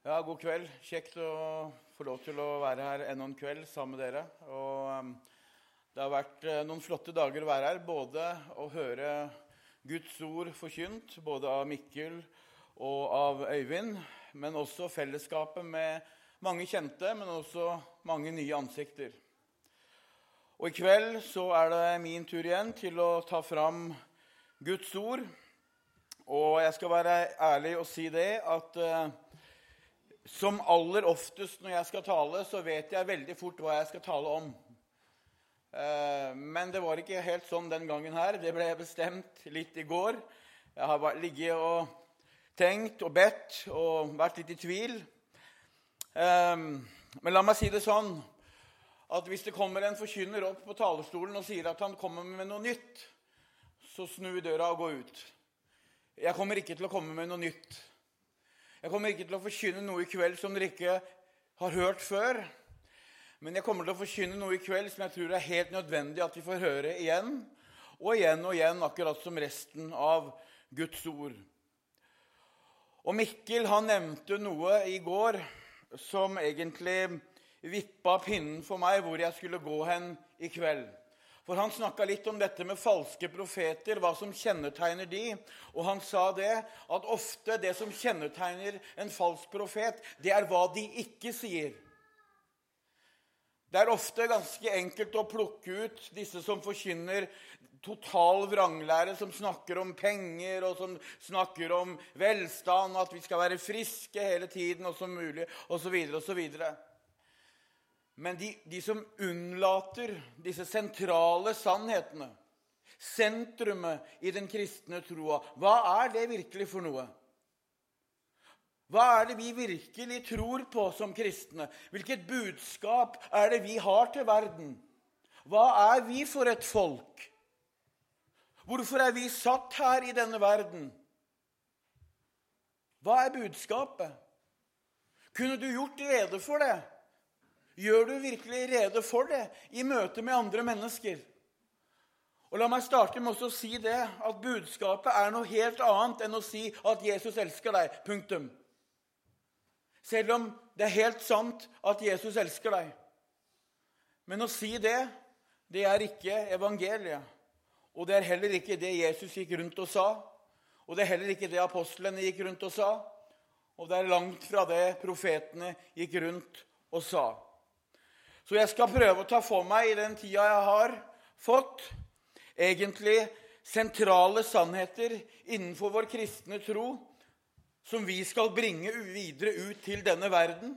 Ja, god kveld. Kjekt å få lov til å være her enda en kveld sammen med dere. Og um, det har vært uh, noen flotte dager å være her. Både å høre Guds ord forkynt, både av Mikkel og av Øyvind, men også fellesskapet med mange kjente, men også mange nye ansikter. Og i kveld så er det min tur igjen til å ta fram Guds ord. Og jeg skal være ærlig og si det at uh, som aller oftest når jeg skal tale, så vet jeg veldig fort hva jeg skal tale om. Eh, men det var ikke helt sånn den gangen her. Det ble bestemt litt i går. Jeg har ligget og tenkt og bedt og vært litt i tvil. Eh, men la meg si det sånn at hvis det kommer en forkynner opp på talerstolen og sier at han kommer med noe nytt, så snu døra og gå ut. Jeg kommer ikke til å komme med noe nytt. Jeg kommer ikke til å forkynne noe i kveld som dere ikke har hørt før. Men jeg kommer til å forkynne noe i kveld som jeg tror er helt nødvendig at vi får høre igjen og igjen og igjen, akkurat som resten av Guds ord. Og Mikkel han nevnte noe i går som egentlig vippa pinnen for meg hvor jeg skulle gå hen i kveld. For Han snakka litt om dette med falske profeter, hva som kjennetegner de. Og han sa det at ofte det som kjennetegner en falsk profet, det er hva de ikke sier. Det er ofte ganske enkelt å plukke ut disse som forkynner total vranglære, som snakker om penger og som snakker om velstand, at vi skal være friske hele tiden og som mulig, osv. osv. Men de, de, som unnlater disse sentrale sannhetene, sentrumet i den kristne troa, hva er det virkelig for noe? Hva er det vi virkelig tror på som kristne? Hvilket budskap er det vi har til verden? Hva er vi for et folk? Hvorfor er vi satt her i denne verden? Hva er budskapet? Kunne du gjort rede for det? Gjør du virkelig rede for det i møte med andre mennesker? Og La meg starte med å si det, at budskapet er noe helt annet enn å si at Jesus elsker deg. Punktum. Selv om det er helt sant at Jesus elsker deg. Men å si det, det er ikke evangeliet. Og det er heller ikke det Jesus gikk rundt og sa. Og det er heller ikke det apostlene gikk rundt og sa. Og det er langt fra det profetene gikk rundt og sa. Så jeg skal prøve å ta for meg i den tida jeg har fått, egentlig sentrale sannheter innenfor vår kristne tro som vi skal bringe videre ut til denne verden,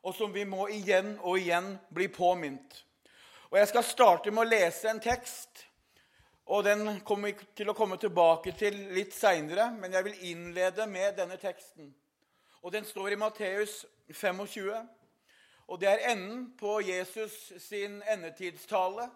og som vi må igjen og igjen bli påminnet. Og Jeg skal starte med å lese en tekst, og den kommer vi til å komme tilbake til litt seinere. Men jeg vil innlede med denne teksten. Og Den står i Matteus 25. Og det er enden på Jesus sin endetidstale.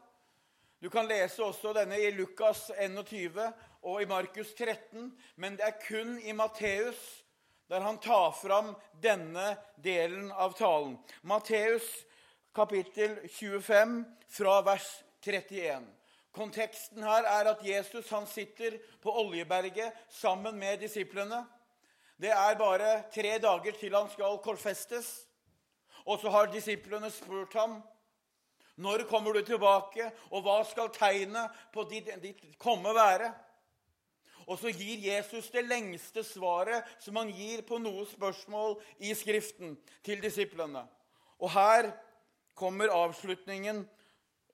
Du kan lese også denne i Lukas 21 og i Markus 13, men det er kun i Matteus der han tar fram denne delen av talen. Matteus kapittel 25 fra vers 31. Konteksten her er at Jesus han sitter på Oljeberget sammen med disiplene. Det er bare tre dager til han skal korsfestes. Og så har disiplene spurt ham når kommer du tilbake, og hva skal tegnet på ditt, ditt komme være? Og så gir Jesus det lengste svaret som han gir på noe spørsmål i Skriften til disiplene. Og her kommer avslutningen,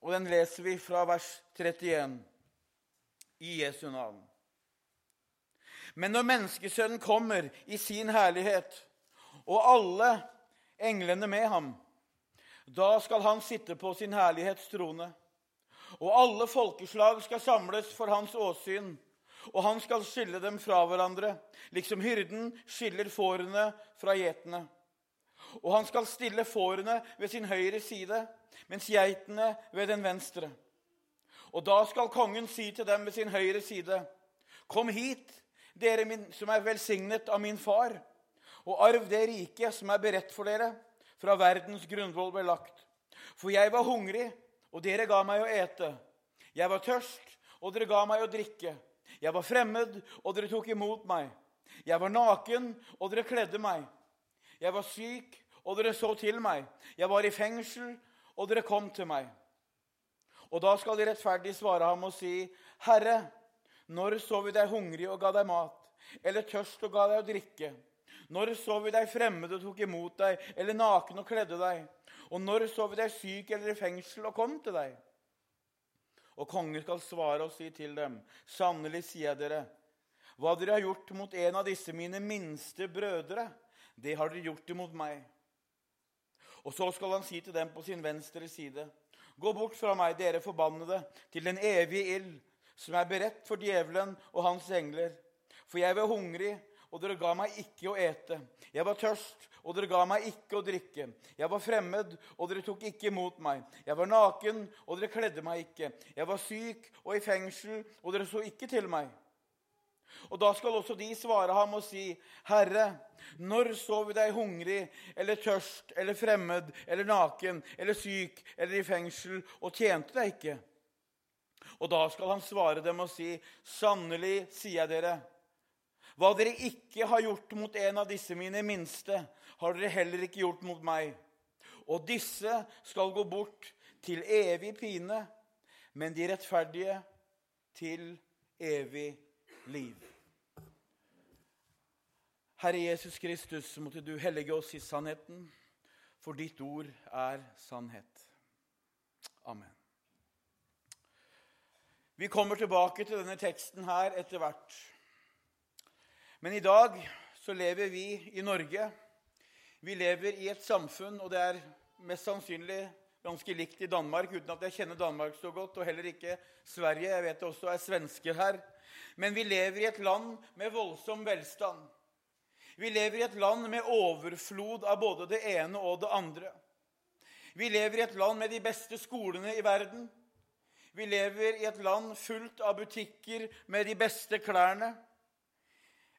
og den leser vi fra vers 31 i Jesu navn. Men når Menneskesønnen kommer i sin herlighet, og alle englene med ham. Da skal han sitte på sin herlighetstrone. Og alle folkeslag skal samles for hans åsyn, og han skal skille dem fra hverandre, liksom hyrden skiller fårene fra gjetene. Og han skal stille fårene ved sin høyre side, mens geitene ved den venstre. Og da skal kongen si til dem ved sin høyre side.: Kom hit, dere som er velsignet av min far og arv det riket som er beredt for dere fra verdens grunnvoll ble lagt. For jeg var hungrig, og dere ga meg å ete. Jeg var tørst, og dere ga meg å drikke. Jeg var fremmed, og dere tok imot meg. Jeg var naken, og dere kledde meg. Jeg var syk, og dere så til meg. Jeg var i fengsel, og dere kom til meg. Og da skal de rettferdig svare ham og si, Herre, når så vi deg hungrig og ga deg mat, eller tørst og ga deg å drikke? Når så vi deg fremmed og tok imot deg, eller naken og kledde deg? Og når så vi deg syk eller i fengsel og kom til deg? Og kongen skal svare og si til dem, sannelig sier jeg dere, hva dere har gjort mot en av disse mine minste brødre, det har dere gjort imot meg. Og så skal han si til dem på sin venstre side.: Gå bort fra meg, dere forbannede, til den evige ild, som er beredt for djevelen og hans engler. For jeg var hungrig, og dere ga meg ikke å ete. Jeg var tørst, og dere ga meg ikke å drikke. Jeg var fremmed, og dere tok ikke imot meg. Jeg var naken, og dere kledde meg ikke. Jeg var syk og i fengsel, og dere så ikke til meg. Og da skal også de svare ham og si, Herre, når så vi deg hungrig eller tørst eller fremmed eller naken eller syk eller i fengsel og tjente deg ikke? Og da skal han svare dem og si, Sannelig, sier jeg dere, hva dere ikke har gjort mot en av disse mine minste, har dere heller ikke gjort mot meg. Og disse skal gå bort til evig pine, men de rettferdige til evig liv. Herre Jesus Kristus, måtte du hellige oss i sannheten, for ditt ord er sannhet. Amen. Vi kommer tilbake til denne teksten her etter hvert. Men i dag så lever vi i Norge. Vi lever i et samfunn, og det er mest sannsynlig ganske likt i Danmark, uten at jeg kjenner Danmark så godt, og heller ikke Sverige. Jeg vet det også er svensker her. Men vi lever i et land med voldsom velstand. Vi lever i et land med overflod av både det ene og det andre. Vi lever i et land med de beste skolene i verden. Vi lever i et land fullt av butikker med de beste klærne.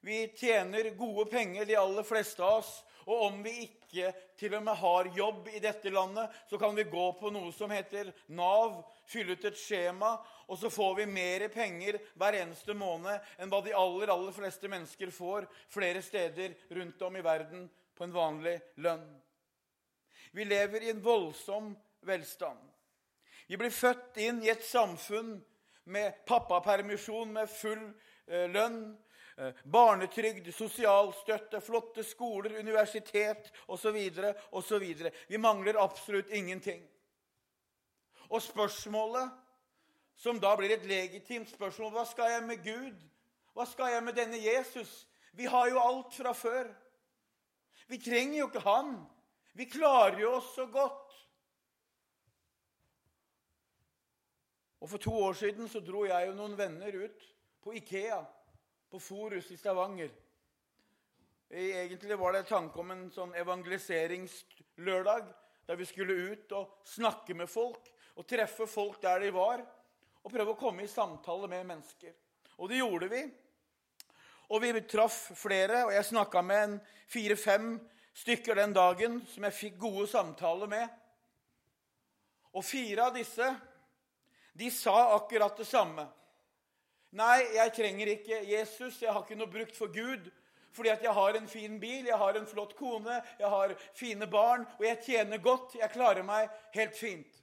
Vi tjener gode penger, de aller fleste av oss. Og om vi ikke til og med har jobb i dette landet, så kan vi gå på noe som heter Nav, fylle ut et skjema, og så får vi mer penger hver eneste måned enn hva de aller, aller fleste mennesker får flere steder rundt om i verden på en vanlig lønn. Vi lever i en voldsom velstand. Vi blir født inn i et samfunn med pappapermisjon med full eh, lønn, barnetrygd, sosialstøtte, flotte skoler, universitet osv. osv. Vi mangler absolutt ingenting. Og spørsmålet, som da blir et legitimt spørsmål, hva skal jeg med Gud? Hva skal jeg med denne Jesus? Vi har jo alt fra før. Vi trenger jo ikke han. Vi klarer jo oss så godt. Og For to år siden så dro jeg og noen venner ut på Ikea på Forus i Stavanger. Egentlig var det tanke om en sånn evangeliseringslørdag der vi skulle ut og snakke med folk og treffe folk der de var, og prøve å komme i samtale med mennesker. Og det gjorde vi. Og vi traff flere, og jeg snakka med en fire-fem stykker den dagen som jeg fikk gode samtaler med. Og fire av disse de sa akkurat det samme. Nei, jeg trenger ikke Jesus. Jeg har ikke noe brukt for Gud. Fordi at jeg har en fin bil, jeg har en flott kone, jeg har fine barn, og jeg tjener godt. Jeg klarer meg helt fint.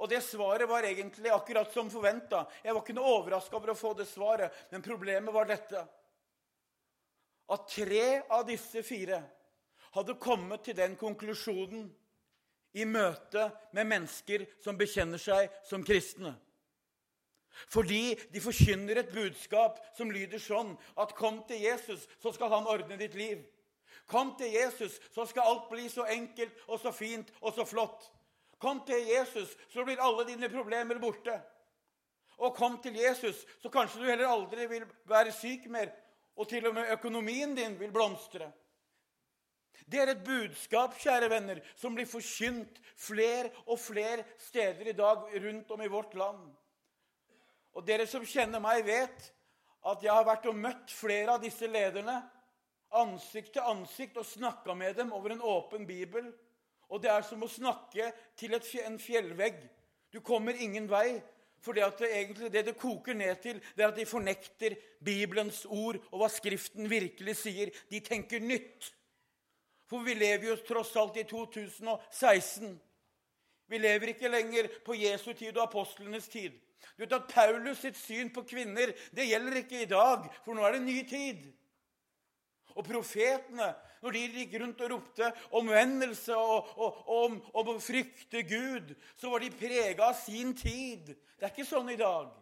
Og det svaret var egentlig akkurat som forventa. Jeg var ikke noe overraska over å få det svaret, men problemet var dette. At tre av disse fire hadde kommet til den konklusjonen i møte med mennesker som bekjenner seg som kristne. Fordi de forkynner et budskap som lyder sånn at 'Kom til Jesus, så skal han ordne ditt liv'. 'Kom til Jesus, så skal alt bli så enkelt og så fint og så flott'. 'Kom til Jesus, så blir alle dine problemer borte'. Og kom til Jesus, så kanskje du heller aldri vil være syk mer, og til og med økonomien din vil blomstre. Det er et budskap kjære venner, som blir forkynt flere og flere steder i dag rundt om i vårt land. Og dere som kjenner meg, vet at jeg har vært og møtt flere av disse lederne ansikt til ansikt og snakka med dem over en åpen bibel. Og det er som å snakke til en fjellvegg. Du kommer ingen vei. For det, det, egentlig, det det koker ned til, det er at de fornekter Bibelens ord og hva Skriften virkelig sier. De tenker nytt. For vi lever jo tross alt i 2016. Vi lever ikke lenger på Jesu tid og apostlenes tid. Du vet at Paulus sitt syn på kvinner det gjelder ikke i dag, for nå er det en ny tid. Og profetene, når de gikk rundt og ropte omvendelse og, og, og om, å frykte Gud, så var de prega av sin tid. Det er ikke sånn i dag.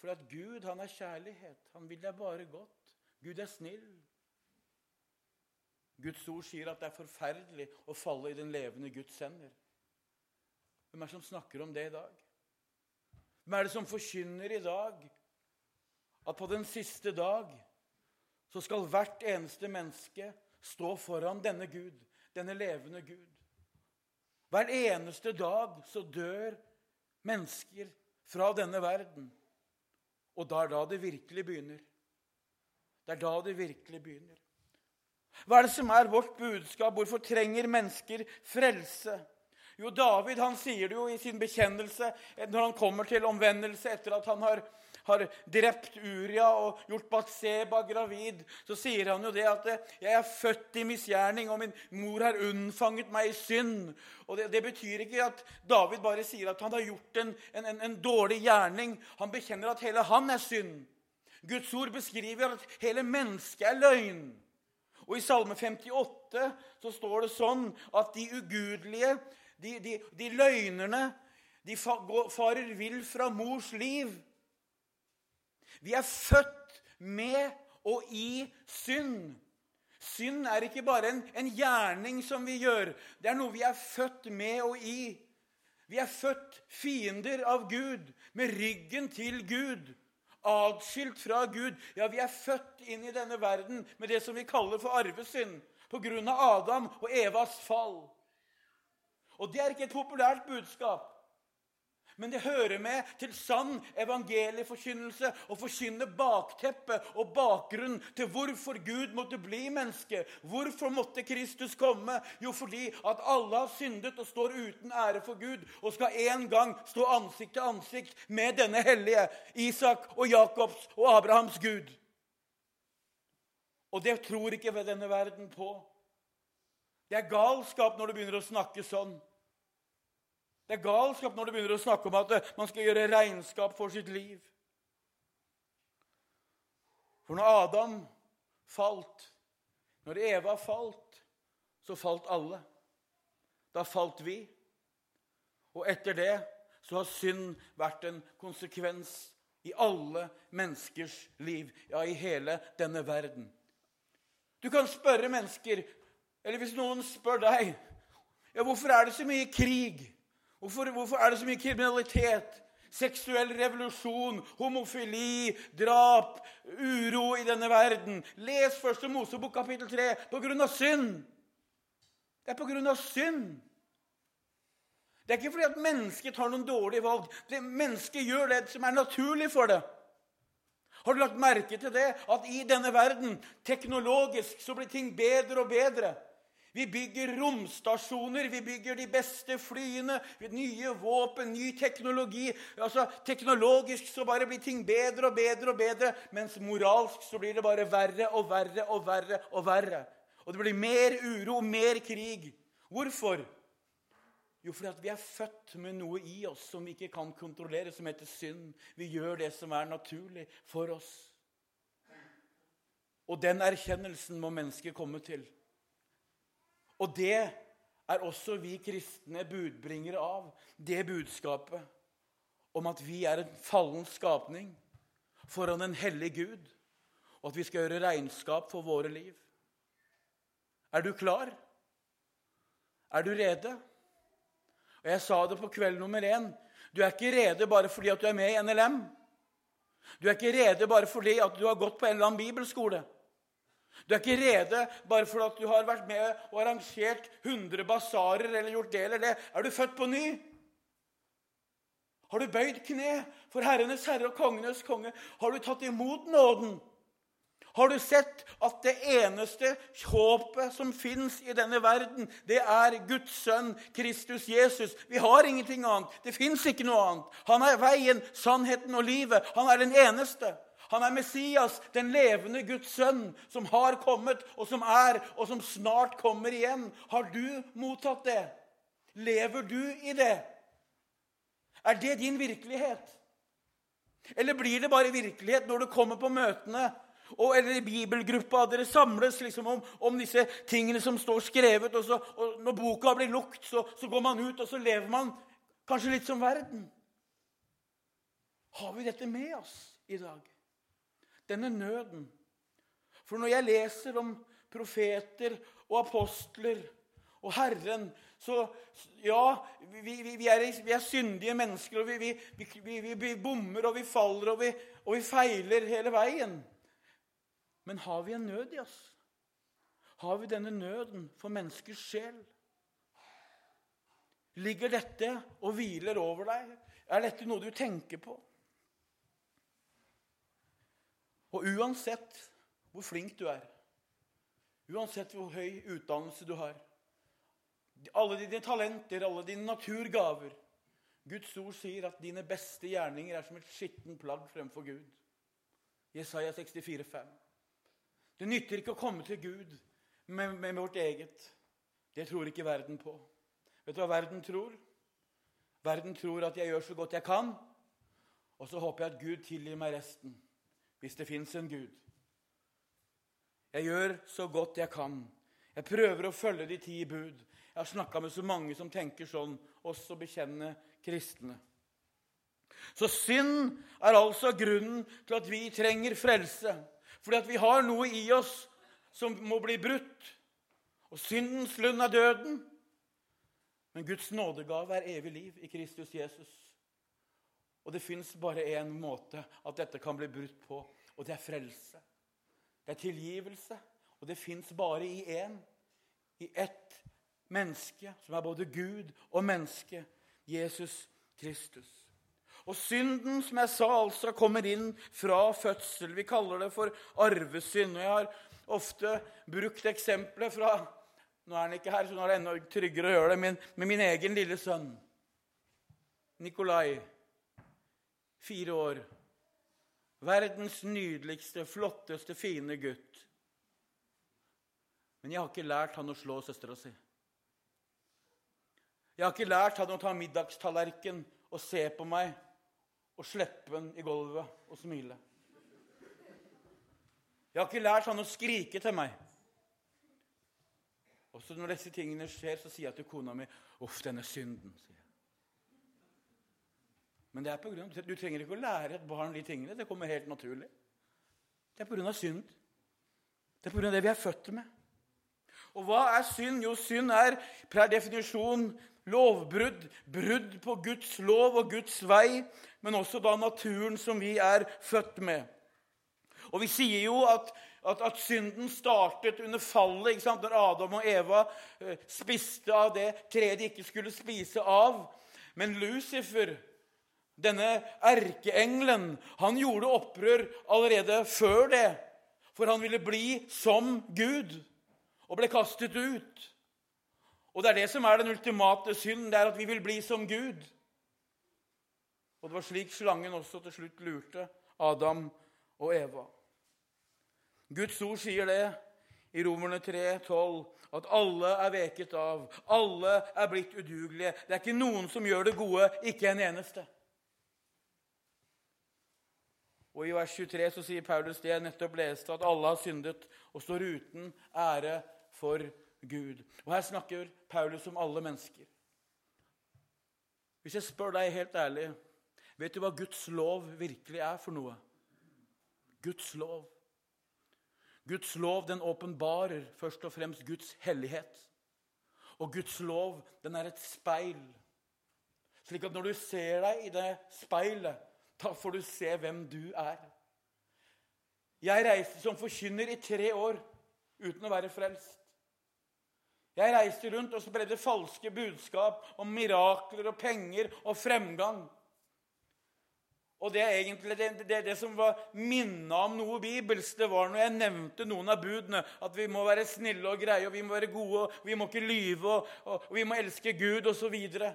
For at Gud, han er kjærlighet. Han vil deg bare godt. Gud er snill. Guds ord sier at det er forferdelig å falle i den levende Guds hender. Hvem er det som snakker om det i dag? Hvem er det som forkynner i dag at på den siste dag så skal hvert eneste menneske stå foran denne Gud, denne levende Gud. Hver eneste dag så dør mennesker fra denne verden. Og da er da det virkelig begynner. Det er da det virkelig begynner. Hva er det som er vårt budskap? Hvorfor trenger mennesker frelse? Jo, David han sier det jo i sin bekjennelse når han kommer til omvendelse etter at han har har drept Uria og gjort Batseba gravid, så sier han jo det at 'jeg er født i misgjerning, og min mor har unnfanget meg i synd'. Og det, det betyr ikke at David bare sier at han har gjort en, en, en dårlig gjerning. Han bekjenner at hele han er synd. Guds ord beskriver at hele mennesket er løgn. Og i Salme 58 så står det sånn at de ugudelige, de, de, de løgnerne, de farer vill fra mors liv. Vi er født med og i synd. Synd er ikke bare en, en, gjerning som vi gjør. Det er noe vi er født med og i. Vi er født fiender av Gud, med ryggen til Gud. Atskilt fra Gud. Ja, vi er født inn i denne verden med det som vi kaller for arvesynd. på grunn av Adam og Evas fall. Og det er ikke et populært budskap. Men det hører med til sann evangelieforkynnelse å forkynne bakteppet og bakgrunnen til hvorfor Gud måtte bli menneske. Hvorfor måtte Kristus komme? Jo, fordi at alle har syndet og står uten ære for Gud og skal en gang stå ansikt til ansikt med denne hellige Isak og Jakobs og Abrahams Gud. Og det tror ikke denne verden på. Det er galskap når du begynner å snakke sånn. Det er galskap når du begynner å snakke om at eh, man skal gjøre regnskap for sitt liv. For når Adam falt, når Eva falt, så falt alle. Da falt vi. Og etter det så har synd vært en konsekvens i alle menneskers liv, ja, i hele denne verden. Du kan spørre mennesker, eller hvis noen spør deg ja, hvorfor er det så mye krig? Hvorfor, hvorfor er det så mye kriminalitet? Seksuell revolusjon, homofili, drap, uro i denne verden. Les første Mosebok kapittel 3 på grunn av synd. Det er på grunn av synd. Det er ikke fordi at mennesket tar noen dårlige valg. Det mennesket gjør det som er naturlig for det. Har du lagt merke til det? At i denne verden, teknologisk, så blir ting bedre og bedre. Vi bygger romstasjoner, vi bygger de beste flyene, nye våpen, ny teknologi. Altså, Teknologisk så bare blir ting bedre og bedre og bedre, mens moralsk så blir det bare verre og verre og verre og verre. Og det blir mer uro, mer krig. Hvorfor? Jo, fordi at vi er født med noe i oss som vi ikke kan kontrollere, som heter synd. Vi gjør det som er naturlig for oss. Og den erkjennelsen må mennesket komme til. Og det er også vi kristne budbringere av. Det budskapet om at vi er en fallen skapning foran en hellig Gud, og at vi skal gjøre regnskap for våre liv. Er du klar? Er du rede? Og Jeg sa det på kveld nummer én. Du er ikke rede bare fordi at du er med i NLM. Du er ikke rede bare fordi at du har gått på en eller annen bibelskole. Du er ikke rede bare fordi du har vært med og arrangert 100 basarer eller gjort det eller det. Er du født på ny? Har du bøyd kne for Herrenes Herre og kongenes konge? Har du tatt imot nåden? Har du sett at det eneste håpet som fins i denne verden, det er Guds sønn Kristus Jesus? Vi har ingenting annet. Det fins ikke noe annet. Han er veien, sannheten og livet. Han er den eneste. Han er Messias, den levende Guds sønn, som har kommet, og som er, og som snart kommer igjen. Har du mottatt det? Lever du i det? Er det din virkelighet? Eller blir det bare virkelighet når du kommer på møtene og, eller i bibelgruppa. Dere samles liksom om, om, disse tingene som står skrevet. Og, så, og når boka blir lukt, så, så, går man ut, og så lever man kanskje litt som verden. Har vi dette med oss i dag? Denne nøden. For når jeg leser om profeter og apostler og Herren, så Ja, vi, vi, vi, er, vi er, syndige mennesker, og vi, bommer, og vi faller, og og vi feiler hele veien. Men har vi en nød i oss? Har vi denne nøden for menneskers sjel? Ligger dette og hviler over deg? Er dette noe du tenker på? Og uansett hvor flink du er, uansett hvor høy utdannelse du har, alle dine talenter, alle dine naturgaver Guds ord sier at dine beste gjerninger er som et skittent plagg fremfor Gud. Jesaja 64, 64,5. Det nytter ikke å komme til Gud med, med, vårt eget. Det tror ikke verden på. Vet du hva verden tror? Verden tror at jeg gjør så godt jeg kan, og så håper jeg at Gud tilgir meg resten. Hvis det fins en Gud. Jeg gjør så godt jeg kan. Jeg prøver å følge de ti bud. Jeg har snakka med så mange som tenker sånn, også bekjennende kristne. Så synd er altså grunnen til at vi trenger frelse. Fordi at vi har noe i oss som må bli brutt. Og syndens lønn er døden. Men Guds nådegave er evig liv i Kristus Jesus. Og det fins bare én måte at dette kan bli brutt på, og det er frelse. Det er tilgivelse, og det fins bare i én. I ett menneske som er både Gud og menneske. Jesus Kristus. Og synden, som jeg sa, altså kommer inn fra fødsel. Vi kaller det for arvesynd. Og jeg har ofte brukt eksempler fra Nå er han ikke her, så nå er det enda tryggere å gjøre det men med min egen lille sønn. Nikolai, fire år. Verdens nydeligste, flotteste, fine gutt. Men jeg har ikke lært han å slå søstera si. Jeg har ikke lært han å ta middagstallerken og se på meg og slippe den i gulvet og smile. Jeg har ikke lært han å skrike til meg. Og så når disse tingene skjer, så sier jeg til kona mi 'Uff, denne synden'. sier jeg. Men det er på grunn av, du trenger ikke å lære et barn de tingene. Det kommer helt naturlig. Det er av synd. Det er av det vi er født med. Og hva er synd? Jo, synd er per definisjon lovbrudd, brudd på Guds lov og Guds vei, men også da naturen som vi er født med. Og Vi sier jo at, at, at synden startet under fallet, ikke sant? når Adam og Eva eh, spiste av det treet de ikke skulle spise av. Men Lucifer, denne erkeengelen, han gjorde opprør allerede før det. For han ville bli som Gud og ble kastet ut. Og det er det som er den ultimate synd, det er at vi vil bli som Gud. Og det var slik slangen også til slutt lurte Adam og Eva. Guds ord sier det i Romerne 3, 12, at alle er veket av. Alle er blitt udugelige. Det er ikke noen som gjør det gode, ikke en eneste. Og I vers 23 så sier Paulus det jeg nettopp leste, at alle har syndet og står uten ære for Gud. Og Her snakker Paulus om alle mennesker. Hvis jeg spør deg helt ærlig vet du hva Guds lov virkelig er for noe? Guds lov. Guds lov den åpenbarer først og fremst Guds hellighet. Og Guds lov den er et speil. Slik at når du ser deg i det speilet, da får du se hvem du er. Jeg reiste som forkynner i tre år uten å være frelst. Jeg reiste rundt og spredde falske budskap om mirakler og penger og fremgang. Og det er egentlig det, det, det som var minnet om noe bibelsk, det var når jeg nevnte noen av budene. At vi må være snille og greie, og vi må være gode, og vi må ikke lyve, og, og, og vi må elske Gud osv. Jeg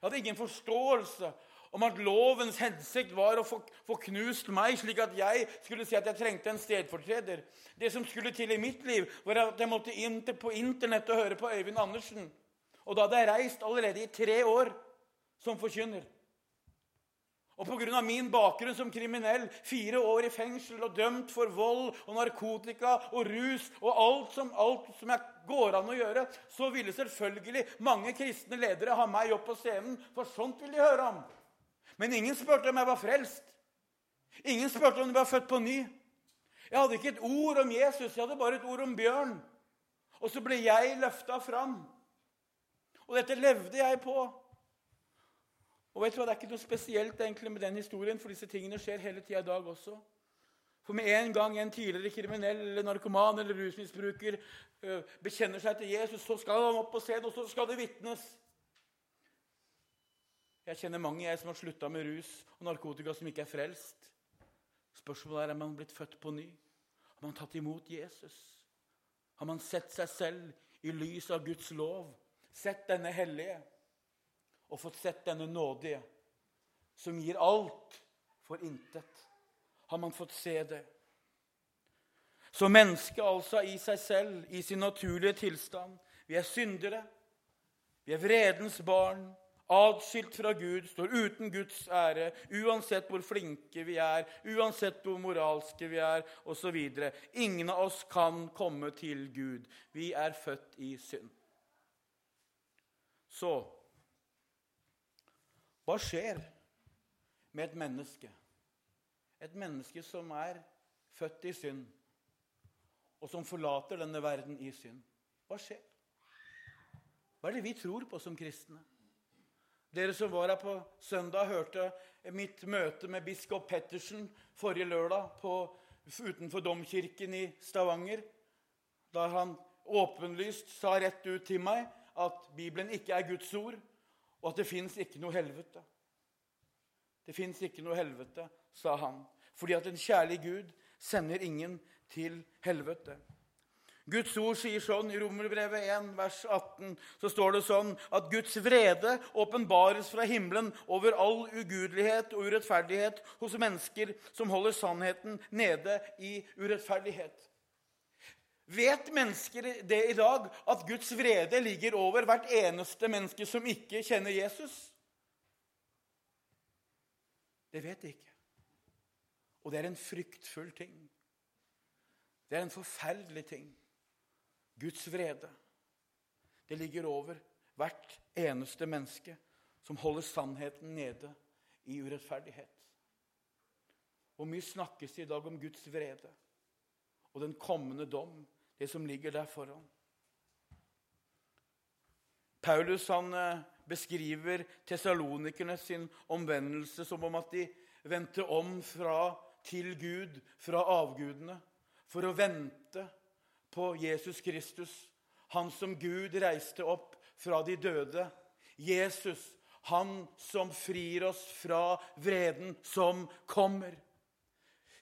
hadde ingen forståelse om at lovens hensikt var å få, få, knust meg, slik at jeg skulle si at jeg trengte en stedfortreder. Det som skulle til i mitt liv, var at jeg måtte inn på Internett og høre på Øyvind Andersen. Og da hadde jeg reist allerede i tre år som forkynner. Og pga. min bakgrunn som kriminell, fire år i fengsel og dømt for vold og narkotika og rus og alt som, alt som jeg går an å gjøre, så ville selvfølgelig mange kristne ledere ha meg opp på scenen, for sånt vil de høre om. Men ingen spurte om jeg var frelst. Ingen spurte om jeg var født på ny. Jeg hadde ikke et ord om Jesus, jeg hadde bare et ord om bjørn. Og så ble jeg løfta fram. Og dette levde jeg på. Og vet du hva, Det er ikke noe spesielt egentlig med den historien, for disse tingene skjer hele tida i dag også. For med en gang en tidligere kriminell eller narkoman eller rusmisbruker øh, bekjenner seg til Jesus, så skal han opp på scenen, og så skal det vitnes. Jeg kjenner mange jeg som har slutta med rus og narkotika, som ikke er frelst. Spørsmålet er om man blitt født på ny. Har man tatt imot Jesus? Har man sett seg selv i lys av Guds lov? Sett denne hellige og fått sett denne nådige, som gir alt for intet? Har man fått se det? Så mennesket altså i seg selv, i sin naturlige tilstand Vi er syndere. Vi er vredens barn atskilt fra Gud, står uten Guds ære, uansett hvor flinke vi er, uansett hvor moralske vi er, osv. Ingen av oss kan komme til Gud. Vi er født i synd. Så hva skjer med et menneske? Et menneske som er født i synd, og som forlater denne verden i synd. Hva skjer? Hva er det vi tror på som kristne? Dere som var her på søndag, hørte mitt møte med biskop Pettersen forrige lørdag på, utenfor domkirken i Stavanger, da han åpenlyst sa rett ut til meg at Bibelen ikke er Guds ord, og at det fins ikke noe helvete. Det fins ikke noe helvete, sa han, fordi at en kjærlig Gud sender ingen til helvete. Guds ord sier sånn i Romerbrevet 1, vers 18, så står det sånn at Guds vrede åpenbares fra himmelen over all ugudelighet og urettferdighet hos mennesker som holder sannheten nede i urettferdighet. Vet mennesker det i dag, at Guds vrede ligger over hvert eneste menneske som ikke kjenner Jesus? Det vet de ikke. Og det er en fryktfull ting. Det er en forferdelig ting. Guds vrede. Det ligger over hvert eneste menneske som holder sannheten nede i urettferdighet. Hvor mye snakkes det i dag om Guds vrede og den kommende dom, det som ligger der foran? Paulus han eh, beskriver tesalonikerne sin omvendelse som om at de vendte om fra til Gud, fra avgudene, for å vente på Jesus Kristus, han som Gud reiste opp fra de døde. Jesus, han som frir oss fra vreden som kommer.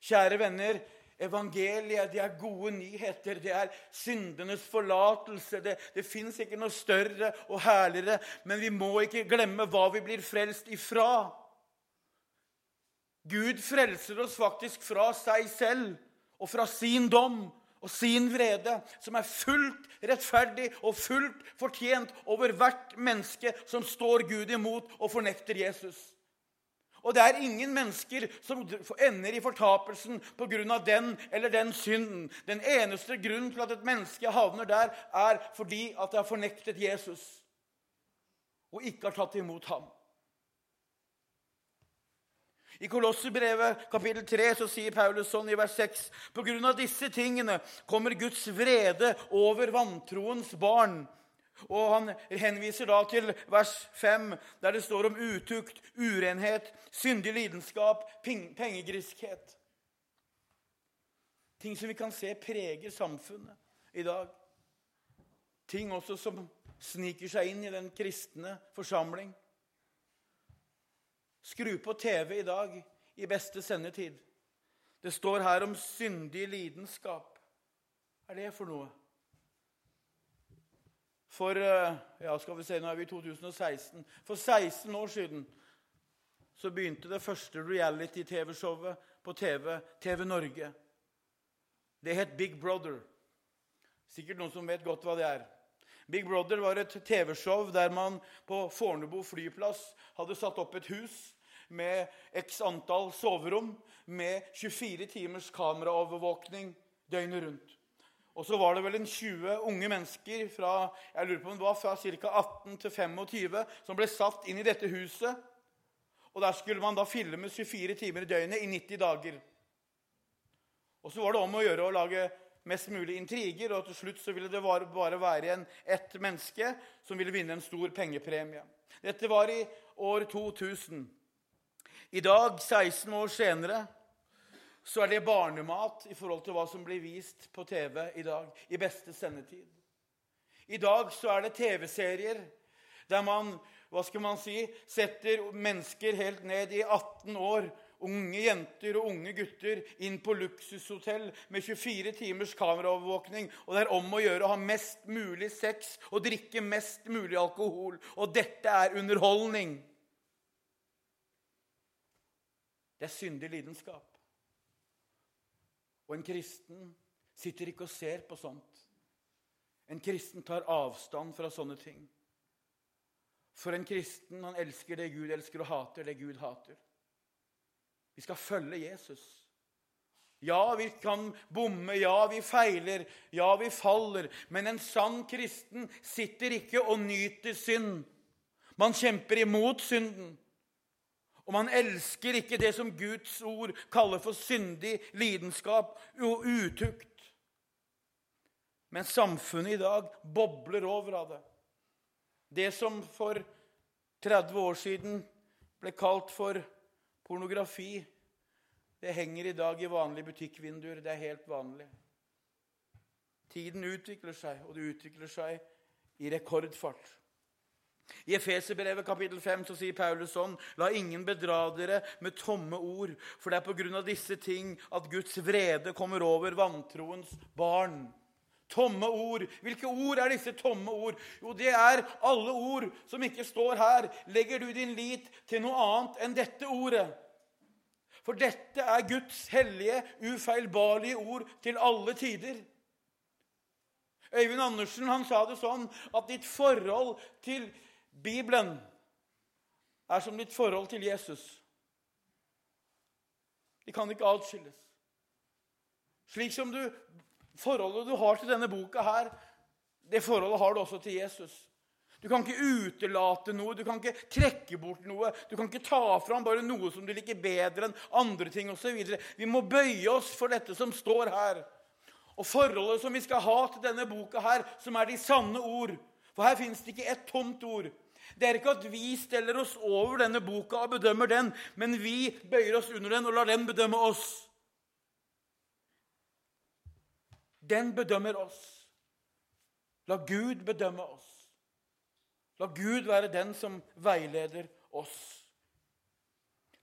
Kjære venner, evangeliet det er gode nyheter. Det er syndenes forlatelse. Det, det fins ikke noe større og herligere. Men vi må ikke glemme hva vi blir frelst ifra. Gud frelser oss faktisk fra seg selv og fra sin dom og sin vrede, som er fullt rettferdig og fullt fortjent over hvert menneske som står Gud imot og fornekter Jesus. Og det er ingen mennesker som ender i fortapelsen pga. den eller den synden. Den eneste grunnen til at et menneske havner der, er fordi at det har fornektet Jesus og ikke har tatt imot ham. I Kolosserbrevet kapittel 3 så sier Paulus sånn i vers 6.: På grunn av disse tingene kommer Guds vrede over vantroens barn. Og Han henviser da til vers 5, der det står om utukt, urenhet, syndig lidenskap, pengegriskhet. Ting som vi kan se preger samfunnet i dag. Ting også som sniker seg inn i den kristne forsamling. Skru på TV i dag i beste sendetid. Det står her om syndig lidenskap. Hva er det for noe? For eh, ja, skal vi se, nå er vi i 2016. For 16 år siden så begynte det første reality-TV-showet på TV, TV Norge. Det het Big Brother. Sikkert noen som vet godt hva det er. Big Brother var et TV-show der man på Fornebu flyplass hadde satt opp et hus med x antall soverom med 24 timers kameraovervåkning døgnet rundt. Og så var det vel en 20 unge mennesker fra jeg lurer på om det var fra ca. 18 til 25 som ble satt inn i dette huset. Og Der skulle man da filme 24 timer i døgnet i 90 dager. Og så var det om å gjøre å lage mest mulig intriger, og til slutt så ville det bare være igjen ett menneske som ville vinne en stor pengepremie. Dette var i år 2000. I dag, 16 år senere, så er det barnemat i forhold til hva som blir vist på TV i dag, i beste sendetid. I dag så er det TV-serier der man hva skal man si, setter mennesker helt ned i 18 år, unge jenter og unge gutter, inn på luksushotell med 24 timers kameraovervåkning. Og det er om å gjøre å ha mest mulig sex og drikke mest mulig alkohol. Og dette er underholdning. Det er syndig lidenskap. Og en kristen sitter ikke og ser på sånt. En kristen tar avstand fra sånne ting. For en kristen han elsker det Gud elsker, og hater det Gud hater. Vi skal følge Jesus. Ja, vi kan bomme, ja, vi feiler, ja, vi faller. Men en sann kristen sitter ikke og nyter synd. Man kjemper imot synden. Og man elsker ikke det som Guds ord kaller for syndig lidenskap og utukt. Men samfunnet i dag bobler over av det. Det som for 30 år siden ble kalt for pornografi, det henger i dag i vanlige butikkvinduer. Det er helt vanlig. Tiden utvikler seg, og det utvikler seg i rekordfart. I Efeserbrevet kapittel 5 så sier Paulus sånn.: La ingen bedra dere med tomme ord, for det er på grunn av disse ting at Guds vrede kommer over vantroens barn. Tomme ord. Hvilke ord er disse tomme ord? Jo, det er alle ord som ikke står her. Legger du din lit til noe annet enn dette ordet? For dette er Guds hellige, ufeilbarlige ord til alle tider. Øyvind Andersen han sa det sånn at ditt forhold til Bibelen er som ditt forhold til Jesus. De kan ikke atskilles. Slik som du, forholdet du har til denne boka her, det forholdet har du også til Jesus. Du kan ikke utelate noe, du kan ikke trekke bort noe. Du kan ikke ta fram bare noe som du liker bedre enn andre ting osv. Vi må bøye oss for dette som står her. Og forholdet som vi skal ha til denne boka her, som er de sanne ord. For her fins det ikke ett tomt ord. Det er ikke at vi steller oss over denne boka og bedømmer den, men vi bøyer oss under den og lar den bedømme oss. Den bedømmer oss. La Gud bedømme oss. La Gud være den som veileder oss.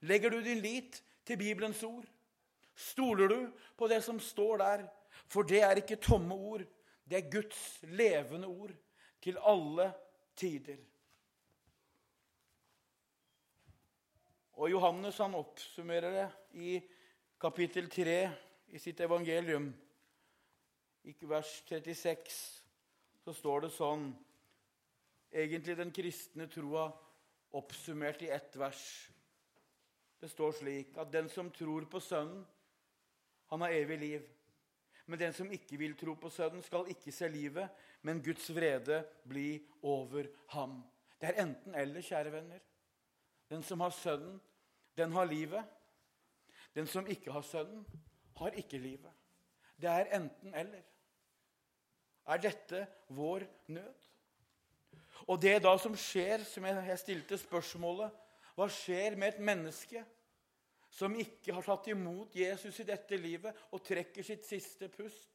Legger du din lit til Bibelens ord? Stoler du på det som står der? For det er ikke tomme ord. Det er Guds levende ord til alle tider. Og Johannes han oppsummerer det i kapittel 3 i sitt evangelium. I vers 36 så står det sånn Egentlig den kristne troa oppsummert i ett vers. Det står slik at den som tror på Sønnen, han har evig liv. Men den som ikke vil tro på Sønnen, skal ikke se livet, men Guds vrede bli over ham. Det er enten-eller, kjære venner. Den som har Sønnen, den har livet. Den som ikke har Sønnen, har ikke livet. Det er enten-eller. Er dette vår nød? Og det da som skjer, som jeg stilte spørsmålet Hva skjer med et menneske som ikke har tatt imot Jesus i dette livet og trekker sitt siste pust?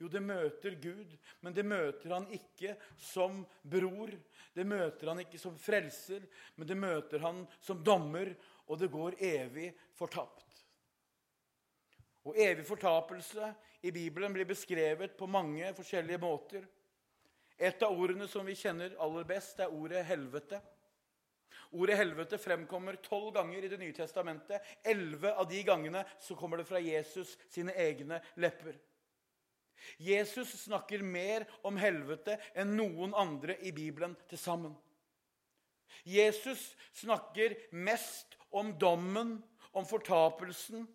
Jo, det møter Gud, men det møter han ikke som bror. Det møter han ikke som frelser, men det møter han som dommer, og det går evig fortapt. Og evig fortapelse i Bibelen blir beskrevet på mange forskjellige måter. Et av ordene som vi kjenner aller best, er ordet helvete. Ordet helvete fremkommer tolv ganger i Det nye testamentet. Elleve av de gangene så kommer det fra Jesus sine egne lepper. Jesus snakker mer om helvete enn noen andre i Bibelen til sammen. Jesus snakker mest om dommen, om fortapelsen,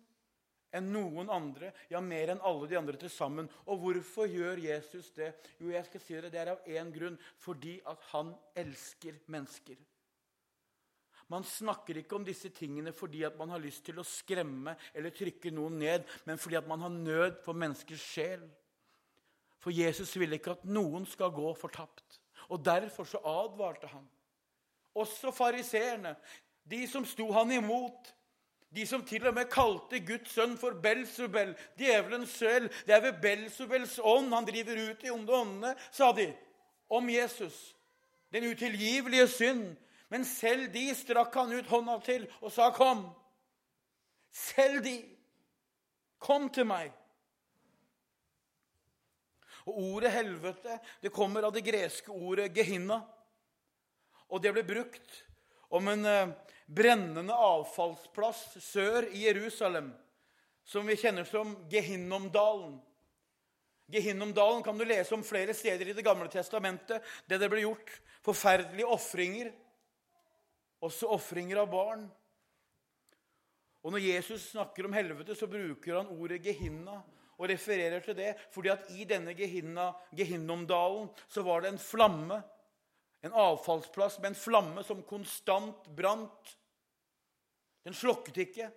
enn noen andre, ja, mer enn alle de andre til sammen. Og hvorfor gjør Jesus det? Jo, jeg skal si dere, det er av én grunn. Fordi at han elsker mennesker. Man snakker ikke om disse tingene fordi at man har lyst til å skremme eller trykke noen ned, men fordi at man har nød for menneskers sjel. For Jesus ville ikke at noen skal gå fortapt. Og Derfor så advarte han. Også fariseerne, de som sto han imot. De som til og med kalte Guds sønn for Belsubel, djevelens søl. Det er ved Belsubels ånd han driver ut de onde åndene, sa de om Jesus. Den utilgivelige synd men selv de strakk han ut hånda til og sa, 'Kom.' Selv de. Kom til meg. Og Ordet helvete det kommer av det greske ordet gehinna. Og det ble brukt om en eh, brennende avfallsplass sør i Jerusalem, som vi kjenner som Gehinnomdalen. Gehinnomdalen kan du lese om flere steder i Det gamle testamentet, det det ble gjort forferdelige ofringer også ofringer av barn. Og Når Jesus snakker om helvete, så bruker han ordet Gehinna og refererer til det, fordi at i denne Gehinna, Gehinnomdalen så var det en flamme, en avfallsplass med en flamme som konstant brant. Den slokket ikke.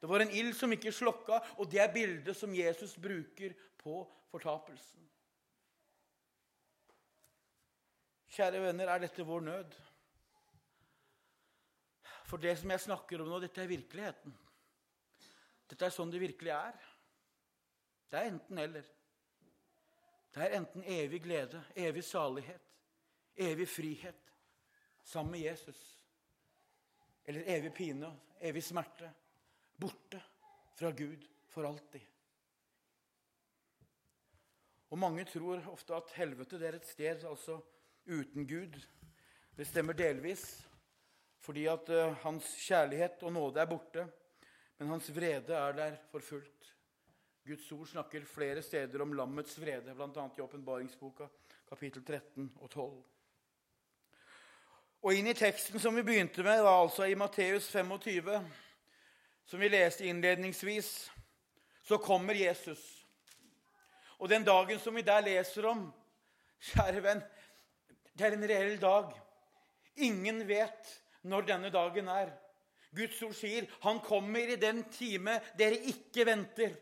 Det var en ild som ikke slokka, og det er bildet som Jesus bruker på fortapelsen. Kjære venner, er dette vår nød? For det som jeg snakker om nå, dette er virkeligheten. Dette er sånn det virkelig er. Det er enten-eller. Det er enten evig glede, evig salighet, evig frihet sammen med Jesus. Eller evig pine, evig smerte. Borte fra Gud for alltid. Og Mange tror ofte at helvete er et sted altså uten Gud. Det stemmer delvis fordi at uh, hans kjærlighet og nåde er borte, men hans vrede er der for fullt. Guds ord snakker flere steder om lammets vrede, bl.a. i åpenbaringsboka kapittel 13 og 12. Og inn i teksten som vi begynte med, var altså i Matteus 25, som vi leste innledningsvis, så kommer Jesus. Og den dagen som vi der leser om, kjære venn, det er en reell dag. Ingen vet når denne dagen er. Guds ord sier han kommer i den time dere ikke venter.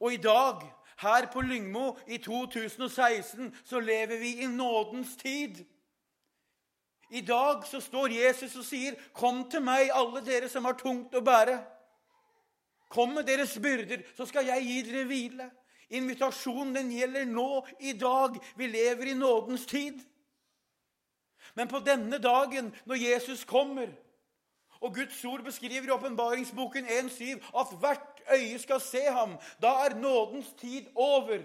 Og i dag, her på Lyngmo i 2016, så lever vi i nådens tid. I dag så står Jesus og sier, 'Kom til meg, alle dere som har tungt å bære.' Kom med deres byrder, så skal jeg gi dere hvile. Invitasjonen den gjelder nå, i dag. Vi lever i nådens tid. Men på denne dagen, når Jesus kommer og Guds ord beskriver i åpenbaringsboken 1,7 at hvert øye skal se ham. Da er nådens tid over.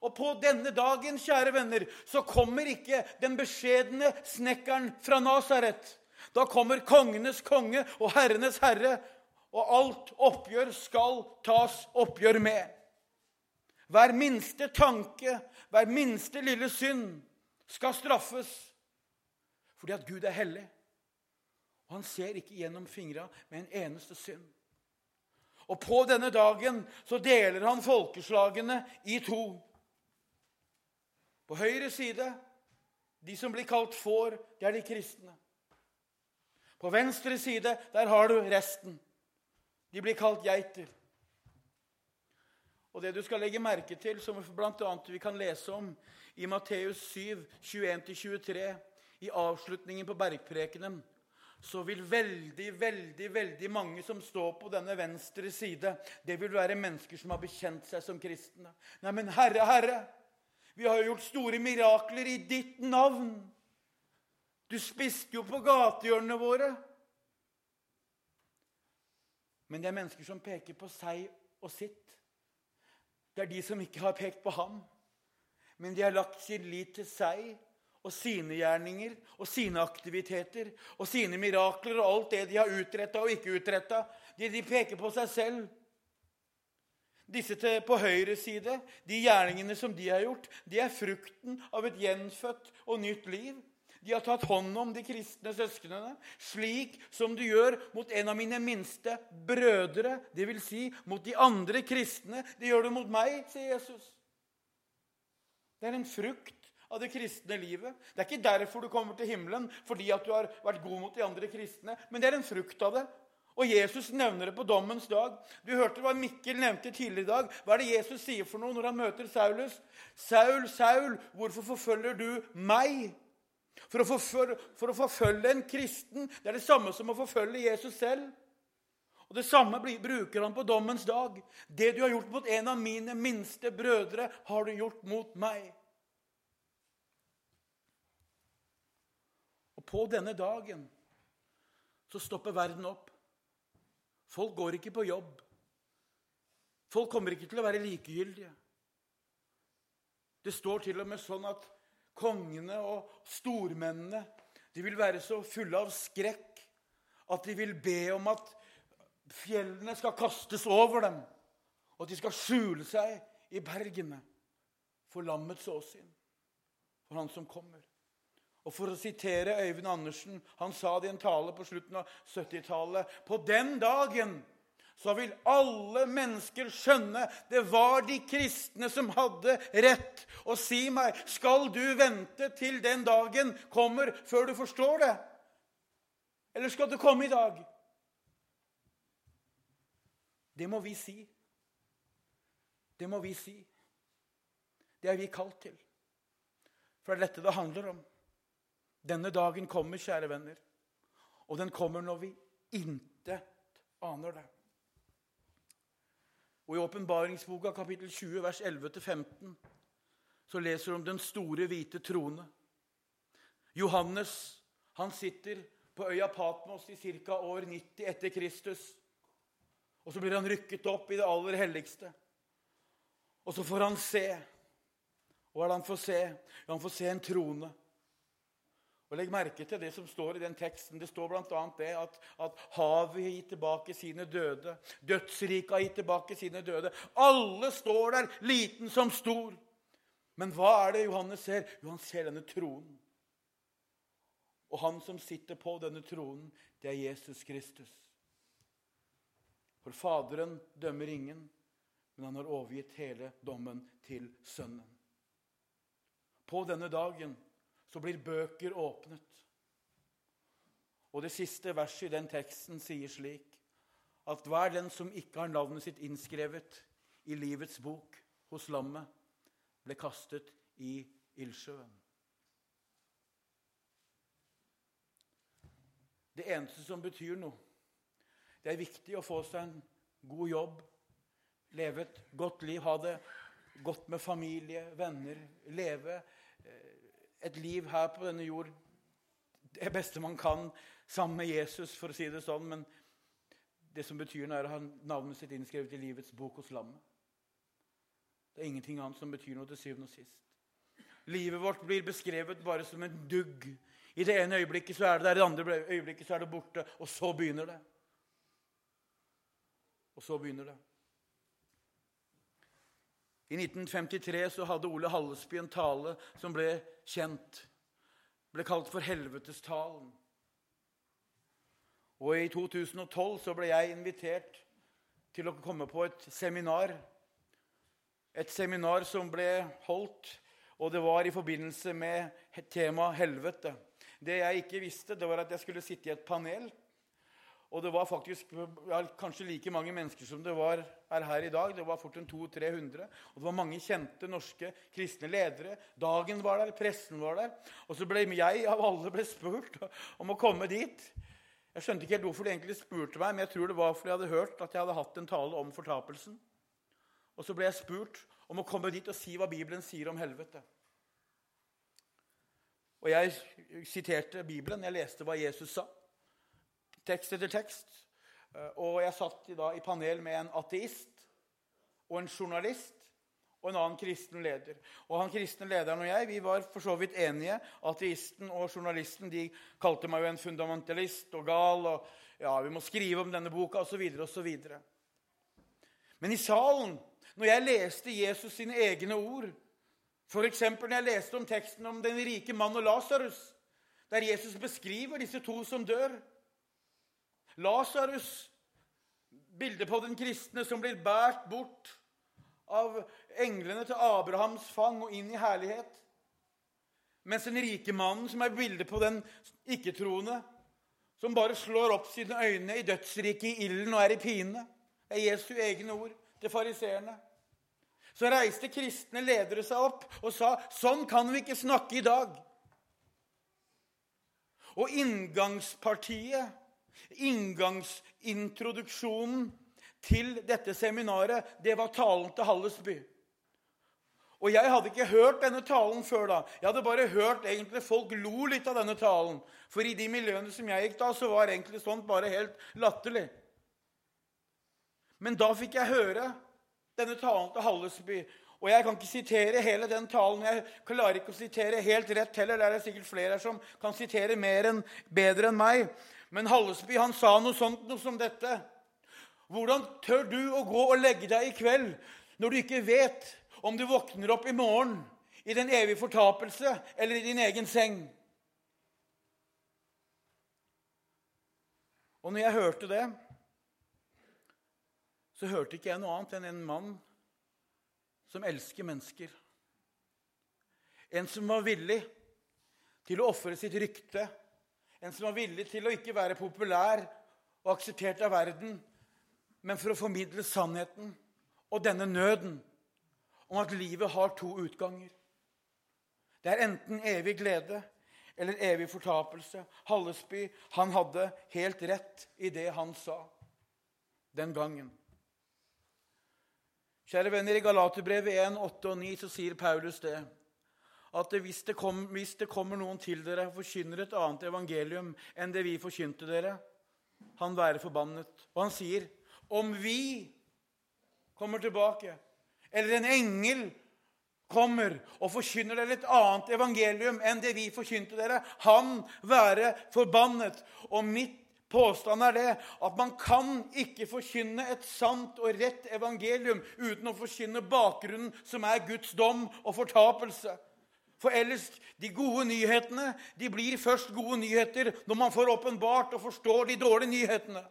Og på denne dagen, kjære venner, så kommer ikke den beskjedne snekkeren fra Nasaret. Da kommer kongenes konge og herrenes herre, og alt oppgjør skal tas oppgjør med. Hver minste tanke, hver minste lille synd skal straffes fordi at Gud er hellig. Og han ser ikke gjennom fingra med en eneste synd. Og på denne dagen så deler han folkeslagene i to. På høyre side de som blir kalt får, det er de kristne. På venstre side der har du resten. De blir kalt geiter. Og det du skal legge merke til, som bl.a. vi kan lese om i Matteus 7, 21-23, i avslutningen på bergprekenen, så vil veldig, veldig, veldig mange som står på denne venstre side, det vil være mennesker som har bekjent seg som kristne. Nei, men Herre, Herre, vi har jo gjort store mirakler i ditt navn. Du spiste jo på gatehjørnene våre. Men det er mennesker som peker på seg og sitt. Det er de som ikke har pekt på ham, men de har lagt sin lit til seg og sine gjerninger og sine aktiviteter og sine mirakler og alt det de har utretta og ikke utretta. De, de, peker på seg selv. Disse til, på høyre side, de gjerningene som de har gjort, de er frukten av et gjenfødt og nytt liv. De har tatt hånd om de kristne søsknene, slik som du gjør mot en av mine minste brødre, dvs. Si, mot de andre kristne. Det gjør du mot meg, sier Jesus. Det er en frukt av det kristne livet. Det er ikke derfor du kommer til himmelen, fordi at du har vært god mot de andre kristne, men det er en frukt av det. Og Jesus nevner det på dommens dag. Du hørte hva Mikkel nevnte tidligere i dag. Hva er det Jesus sier for noe når han møter Saulus? Saul, Saul, hvorfor forfølger du meg? For å, forfølge, for å forfølge en kristen det er det samme som å forfølge Jesus selv. Og Det samme bruker han på dommens dag. Det du har gjort mot en av mine minste brødre, har du gjort mot meg. Og på denne dagen så stopper verden opp. Folk går ikke på jobb. Folk kommer ikke til å være likegyldige. Det står til og med sånn at kongene og stormennene de vil være så fulle av skrekk at de vil be om at fjellene skal kastes over dem, og at de skal skjule seg i bergene for lammets åsyn, for han som kommer. Og For å sitere Øyvind Andersen, han sa det i en tale på slutten av 70-tallet På den dagen så vil alle mennesker skjønne det var de kristne som hadde rett. Og si meg, skal du vente til den dagen kommer før du forstår det? Eller skal du komme i dag? Det må vi si. Det må vi si. Det er vi kalt til. For det er dette det handler om. Denne dagen kommer, kjære venner. Og den kommer når vi intet aner det. Og I åpenbaringsboka kapittel 20, vers 11-15, så leser du om den store, hvite trone. Johannes han sitter på øya Patmos i ca. år 90 etter Kristus. Og så blir han rykket opp i det aller helligste. Og så får han se. Og Hva er det han får se? Han får se en trone. Og Legg merke til det som står i den teksten. Det står bl.a. det at, at havet har gitt tilbake sine døde. Dødsriket har gitt tilbake sine døde. Alle står der, liten som stor. Men hva er det Johannes ser? Jo, han ser denne tronen. Og han som sitter på denne tronen, det er Jesus Kristus. For Faderen dømmer ingen, men han har overgitt hele dommen til Sønnen. På denne dagen så blir bøker åpnet. Og det siste verset i den teksten sier slik at hver den som ikke har navnet sitt innskrevet i livets bok hos lammet, ble kastet i ildsjøen. Det eneste som betyr noe, det er viktig å få seg en god jobb, leve et godt liv, ha det godt med familie, venner, leve et liv her på denne jord det beste man kan sammen med Jesus, for å si det sånn. Men det som betyr noe, er å ha navnet sitt innskrevet i livets bok hos lammet. Det er ingenting annet som betyr noe til syvende og sist. Livet vårt blir beskrevet bare som en dugg. I det ene øyeblikket så er det der, i det andre øyeblikket så er det borte. Og så begynner det. Og så begynner det. I 1953 så hadde Ole Hallesby en tale som ble kjent. Ble kalt for Helvetestalen. Og i 2012 så ble jeg invitert til å komme på et seminar. Et seminar som ble holdt, og det var i forbindelse med temaet helvete. Det jeg ikke visste, det var at jeg skulle sitte i et panel og det var faktisk ja, kanskje like mange mennesker som det var er her i dag. Det var fort en 200-300. Og det var mange kjente norske kristne ledere. Dagen var der, pressen var der. Og så ble jeg av alle ble spurt om å komme dit. Jeg skjønte ikke helt hvorfor de egentlig spurte meg, men jeg tror det var fordi jeg hadde hørt at jeg hadde hatt en tale om fortapelsen. Og så ble jeg spurt om å komme dit og si hva Bibelen sier om helvete. Og jeg siterte Bibelen. Jeg leste hva Jesus sa tekst etter tekst. Eh, og jeg satt da i panel med en ateist og en journalist og en annen kristen leder. Og han kristne lederen og jeg vi var for så vidt enige. Ateisten og journalisten de kalte meg jo en fundamentalist og gal. og ja, Vi må skrive om denne boka osv. osv. Men i salen, når jeg leste Jesus sine egne ord F.eks. når jeg leste om teksten om den rike mann og Lasarus, der Jesus beskriver disse to som dør Lasarus, bildet på den kristne som blir båret bort av englene til Abrahams fang og inn i herlighet. Mens den rike mannen, som er bildet på den ikke-troende, som bare slår opp sine øyne i dødsriket i ilden og er i pine. Er Jesu egne ord til fariseerne. Så reiste kristne ledere seg opp og sa sånn kan vi ikke snakke i dag. Og inngangspartiet, inngangsintroduksjonen til dette seminaret, det var talen til Hallesby. Og jeg hadde ikke hørt denne talen før da. Jeg hadde bare hørt egentlig folk lo litt av denne talen. For i de miljøene som jeg gikk da, så var egentlig sånt bare helt latterlig. Men da fikk jeg høre denne talen til Hallesby. Og jeg kan ikke sitere hele den talen. Jeg klarer ikke å sitere helt rett heller. Det er det sikkert flere som kan sitere mer enn, bedre enn meg. Men Hallesby han sa noe sånt noe som dette. Hvordan tør du å gå og legge deg i kveld når du ikke vet om du våkner opp i morgen i den evige fortapelse eller i din egen seng? Og når jeg hørte det, så hørte ikke jeg noe annet enn en mann som elsker mennesker. En som var villig til å ofre sitt rykte. En som var villig til å ikke være populær og akseptert av verden, men for å formidle sannheten og denne nøden om at livet har to utganger. Det er enten evig glede eller evig fortapelse. Hallesby han hadde helt rett i det han sa den gangen. Kjære venner, I Galaterbrevet 1, 8 og 9 så sier Paulus det at hvis det, kom, hvis det kommer noen til dere og forkynner et annet evangelium enn det vi forkynte dere, han være forbannet. Og han sier om vi kommer tilbake, eller en engel kommer og forkynner dere et annet evangelium enn det vi forkynte dere, han være forbannet. Og mitt påstand er det at man kan ikke forkynne et sant og rett evangelium uten å forkynne bakgrunnen, som er Guds dom og fortapelse. For ellers, de gode nyhetene de blir først gode nyheter når man får åpenbart og forstår de dårlige nyhetene.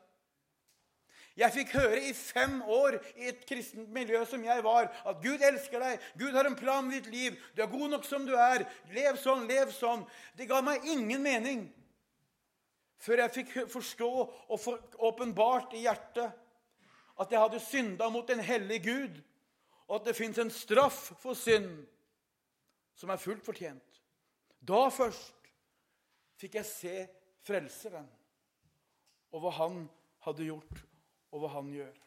Jeg fikk høre i fem år i et kristent miljø som jeg var, at Gud elsker deg, Gud har en plan med ditt liv, du er god nok som du er, lev sånn, lev sånn. Det ga meg ingen mening før jeg fikk forstå og få åpenbart i hjertet at jeg hadde synda mot en hellig Gud, og at det fins en straff for synd som er fullt fortjent. Da først fikk jeg se Frelseren og hva han hadde gjort og hva han gjør.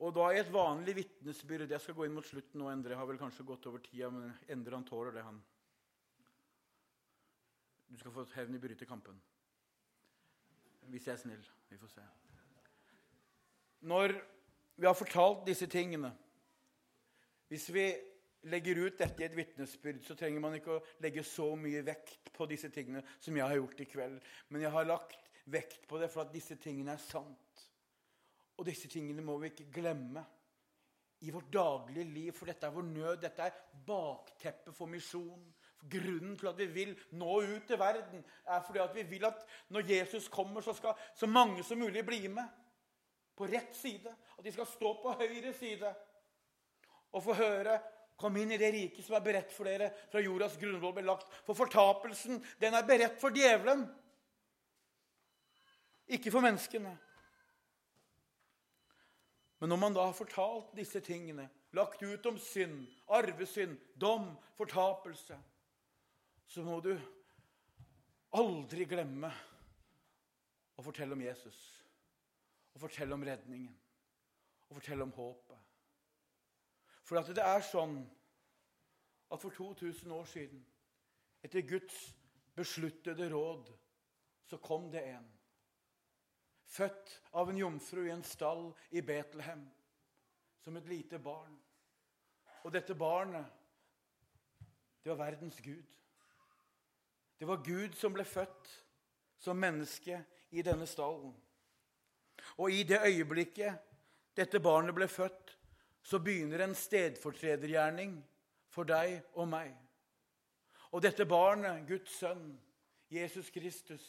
Og da i et vanlig vitnesbyrd Jeg skal gå inn mot slutten nå. Endre har vel kanskje gått over tida, men Endre han tåler det, han. Du skal få hevn i brytekampen. Hvis jeg er snill. Vi får se. Når vi har fortalt disse tingene Hvis vi legger ut dette i et vitnesbyrd, så trenger man ikke å legge så mye vekt på disse tingene som jeg har gjort i kveld. Men jeg har lagt vekt på det for at disse tingene er sant. Og disse tingene må vi ikke glemme i vårt daglige liv, for dette er vår nød. Dette er bakteppet for misjon. Grunnen til at vi vil nå ut til verden, er fordi at vi vil at når Jesus kommer, så skal så mange som mulig bli med på rett side. At de skal stå på høyre side og få høre Kom inn i det riket som er beredt for dere fra jordas grunnvoll ble lagt. For fortapelsen, den er beredt for djevelen, ikke for menneskene. Men når man da har fortalt disse tingene, lagt ut om synd, arvesynd, dom, fortapelse, så må du aldri glemme å fortelle om Jesus. Og fortelle om redningen. Og fortelle om håpet. For at det er sånn at for 2000 år siden, etter Guds besluttede råd, så kom det en. Født av en jomfru i en stall i Betlehem. som et lite barn. Og dette barnet, det var verdens Gud. Det var Gud som ble født som menneske i denne stallen. Og i det øyeblikket dette barnet ble født, så begynner en stedfortredergjerning for deg og meg. Og dette barnet, Guds sønn, Jesus Kristus,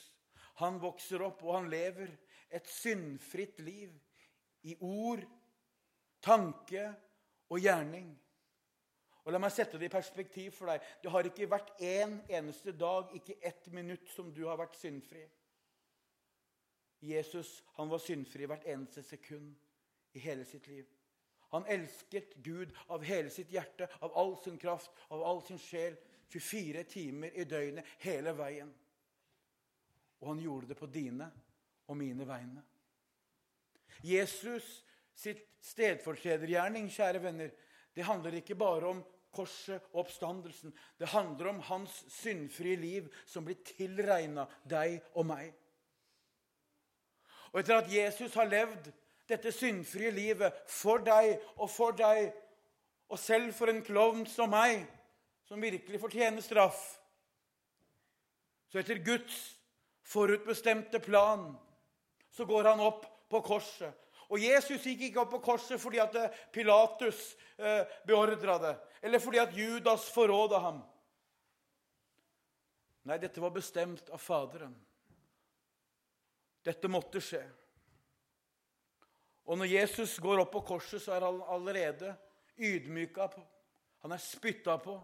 han vokser opp, og han lever et syndfritt liv i ord, tanke og gjerning. Og La meg sette det i perspektiv for deg. Det har ikke vært én en eneste dag, ikke ett minutt, som du har vært syndfri. Jesus han var syndfri hvert eneste sekund i hele sitt liv. Han elsket Gud av hele sitt hjerte, av all sin kraft, av all sin sjel. 24 timer i døgnet hele veien. Og han gjorde det på dine og mine vegne. Jesus sitt stedfortredergjerning, kjære venner, det handler ikke bare om korset og oppstandelsen. Det handler om hans syndfrie liv som blir tilregna deg og meg. Og etter at Jesus har levd dette syndfrie livet for deg og for deg, og selv for en klovn som meg, som virkelig fortjener straff. Så etter Guds forutbestemte plan så går han opp på korset. Og Jesus gikk ikke opp på korset fordi at Pilatus eh, beordra det, eller fordi at Judas forråda ham. Nei, dette var bestemt av Faderen. Dette måtte skje. Og når Jesus går opp på korset, så er han allerede ydmyka på. Han er spytta på.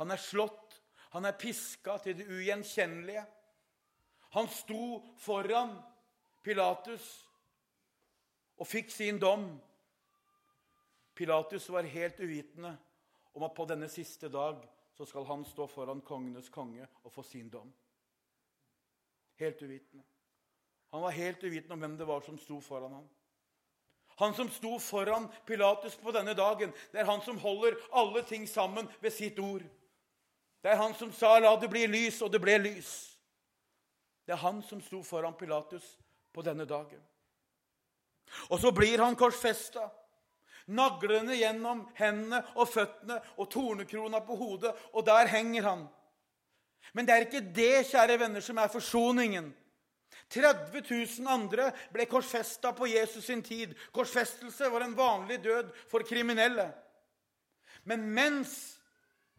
Han er slått. Han er piska til det ugjenkjennelige. Han sto foran Pilatus og fikk sin dom. Pilatus var helt uvitende om at på denne siste dag så skal han stå foran kongenes konge og få sin dom. Helt uvitende. Han var helt uvitende om hvem det var som sto foran ham. Han som sto foran Pilatus på denne dagen, det er han som holder alle ting sammen ved sitt ord. Det er han som sa 'la det bli lys', og det ble lys. Det er han som sto foran Pilatus på denne dagen. Og så blir han korsfesta. Naglene gjennom hendene og føttene og tornekrona på hodet, og der henger han. Men det er ikke det, kjære venner, som er forsoningen. 30 000 andre ble korsfesta på Jesus sin tid. Korsfestelse var en vanlig død for kriminelle. Men mens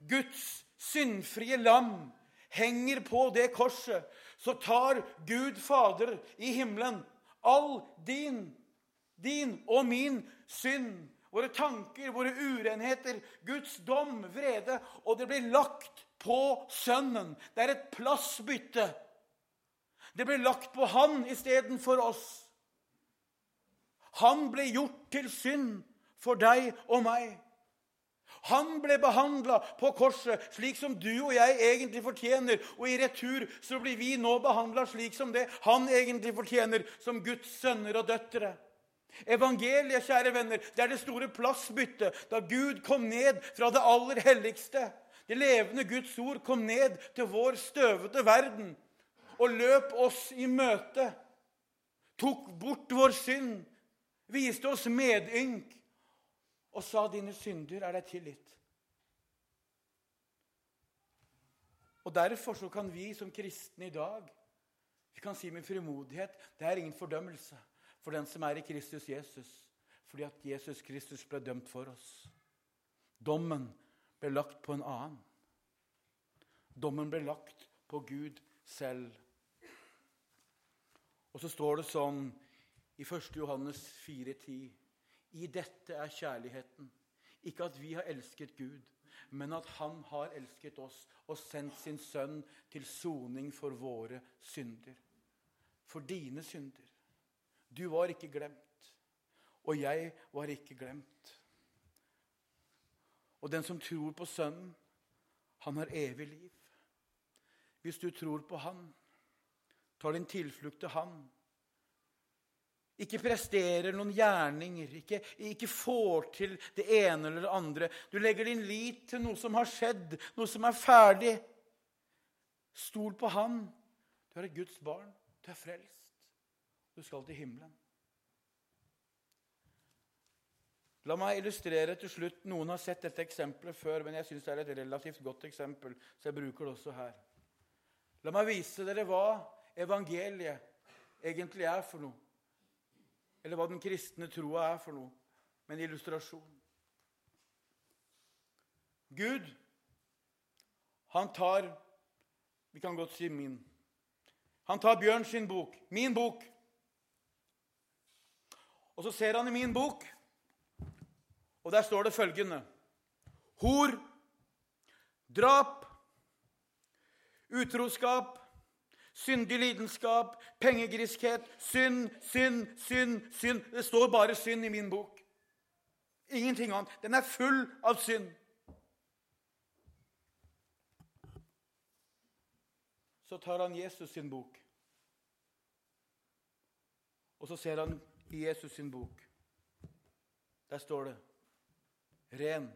Guds syndfrie lam henger på det korset, så tar Gud Fader i himmelen all din, din og min synd, våre tanker, våre urenheter, Guds dom, vrede, og det blir lagt på Sønnen. Det er et plassbytte. Det ble lagt på han istedenfor oss. Han ble gjort til synd for deg og meg. Han ble behandla på korset slik som du og jeg egentlig fortjener. Og i retur så blir vi nå behandla slik som det han egentlig fortjener, som Guds sønner og døtre. Evangeliet, kjære venner, det er det store plassbyttet da Gud kom ned fra det aller helligste. Det levende Guds ord kom ned til vår støvete verden og løp oss i møte. Tok bort vår synd, viste oss medynk og sa, 'Dine synder er deg tilgitt'. Og Derfor så kan vi som kristne i dag vi kan si med frimodighet det er ingen fordømmelse for den som er i Kristus Jesus, fordi at Jesus Kristus ble dømt for oss. Dommen ble lagt på en annen. Dommen ble lagt på Gud selv. Og så står det sånn i 1. Johannes 4,10.: I dette er kjærligheten. Ikke at vi har elsket Gud, men at Han har elsket oss og sendt sin sønn til soning for våre synder. For dine synder. Du var ikke glemt, og jeg var ikke glemt. Og den som tror på Sønnen, han har evig liv. Hvis du tror på Han, tar din tilflukt til Han. Ikke presterer noen gjerninger, ikke, ikke, får til det ene eller det andre. Du legger din lit til noe som har skjedd, noe som er ferdig. Stol på Han. Du er et Guds barn. Du er frelst. Du skal til himmelen. La meg illustrere til slutt. Noen har sett dette eksempelet før, men jeg syns det er et relativt godt eksempel, så jeg bruker det også her. La meg vise dere hva evangeliet egentlig er for noe. Eller hva den kristne troa er for noe, med en illustrasjon. Gud, han tar Vi kan godt si min. Han tar Bjørn sin bok, min bok. Og så ser han i min bok og der står det følgende Hor, drap, utroskap, syndig lidenskap, pengegriskhet, synd, synd, synd, synd. Det står bare synd i min bok. Ingenting annet. Den er full av synd. Så tar han Jesus sin bok, og så ser han i Jesus sin bok. Der står det ren,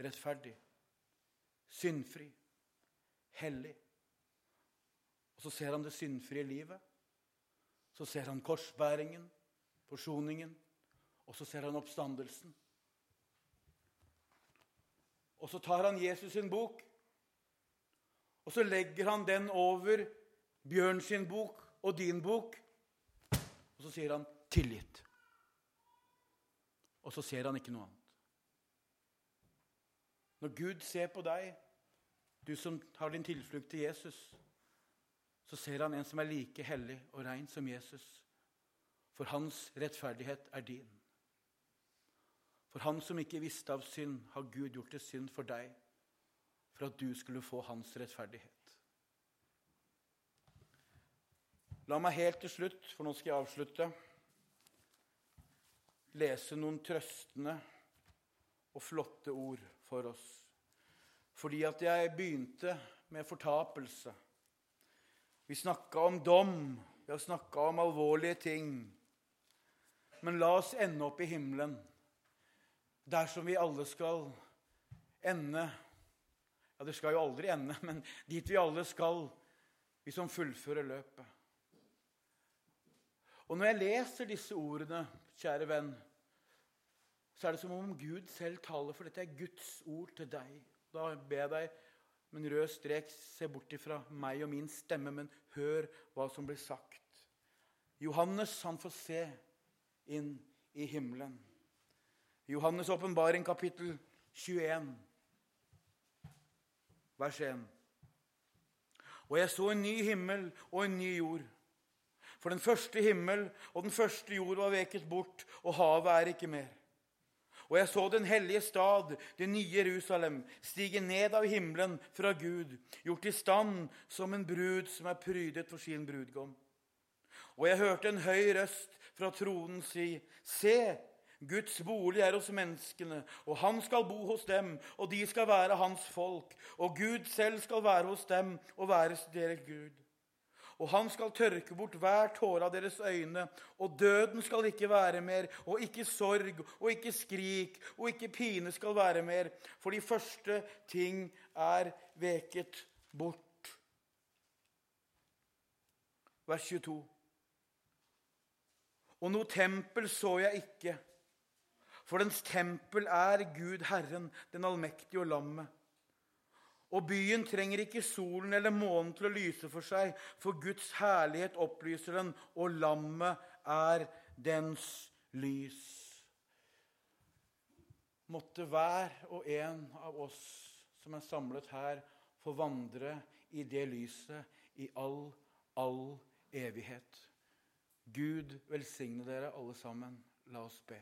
rettferdig, syndfri, hellig. Og så ser han det syndfrie livet. Så ser han korsbæringen, forsoningen, og så ser han oppstandelsen. Og så tar han Jesus sin bok, og så legger han den over Bjørn sin bok og din bok, og så sier han 'tilgitt'. Og så ser han ikke noe annet. Når Gud ser på deg, du som har din tilflukt til Jesus, så ser han en som er like hellig og rein som Jesus. For hans rettferdighet er din. For han som ikke visste av synd, har Gud gjort det synd for deg, for at du skulle få hans rettferdighet. La meg helt til slutt, for nå skal jeg avslutte, lese noen trøstende og flotte ord for oss. Fordi at jeg begynte med fortapelse. Vi snakka om dom, vi har snakka om alvorlige ting. Men la oss ende opp i himmelen, dersom vi alle skal ende Ja, det skal jo aldri ende, men dit vi alle skal, vi som fullfører løpet. Og når jeg leser disse ordene, kjære venn, så er det som om Gud selv taler, for dette er Guds ord til deg. Da ber jeg deg med en rød strek se bort ifra meg og min stemme, men hør hva som blir sagt. Johannes han får se inn i himmelen. Johannes' åpenbaring, kapittel 21, vers 1. Og jeg så en ny himmel og en ny jord. For den første himmel og den første jord var veket bort, og havet er ikke mer. Og jeg så den hellige stad, det nye Jerusalem, stige ned av himmelen fra Gud, gjort i stand som en brud som er prydet for sin brudgom. Og jeg hørte en høy røst fra tronen si, Se, Guds bolig er hos menneskene, og han skal bo hos dem, og de skal være hans folk, og Gud selv skal være hos dem og være deres Gud og han skal tørke bort hver tåre av deres øyne, og døden skal ikke være mer, og ikke sorg, og ikke skrik, og ikke pine skal være mer, for de første ting er veket bort. Vers 22. Og noe tempel så jeg ikke, for dens tempel er Gud Herren, den allmektige og lammet. Og byen trenger ikke solen eller månen til å lyse for seg, for Guds herlighet opplyser den, og lammet er dens lys. Måtte hver og en av oss som er samlet her, få vandre i det lyset i all, all evighet. Gud velsigne dere alle sammen. La oss be.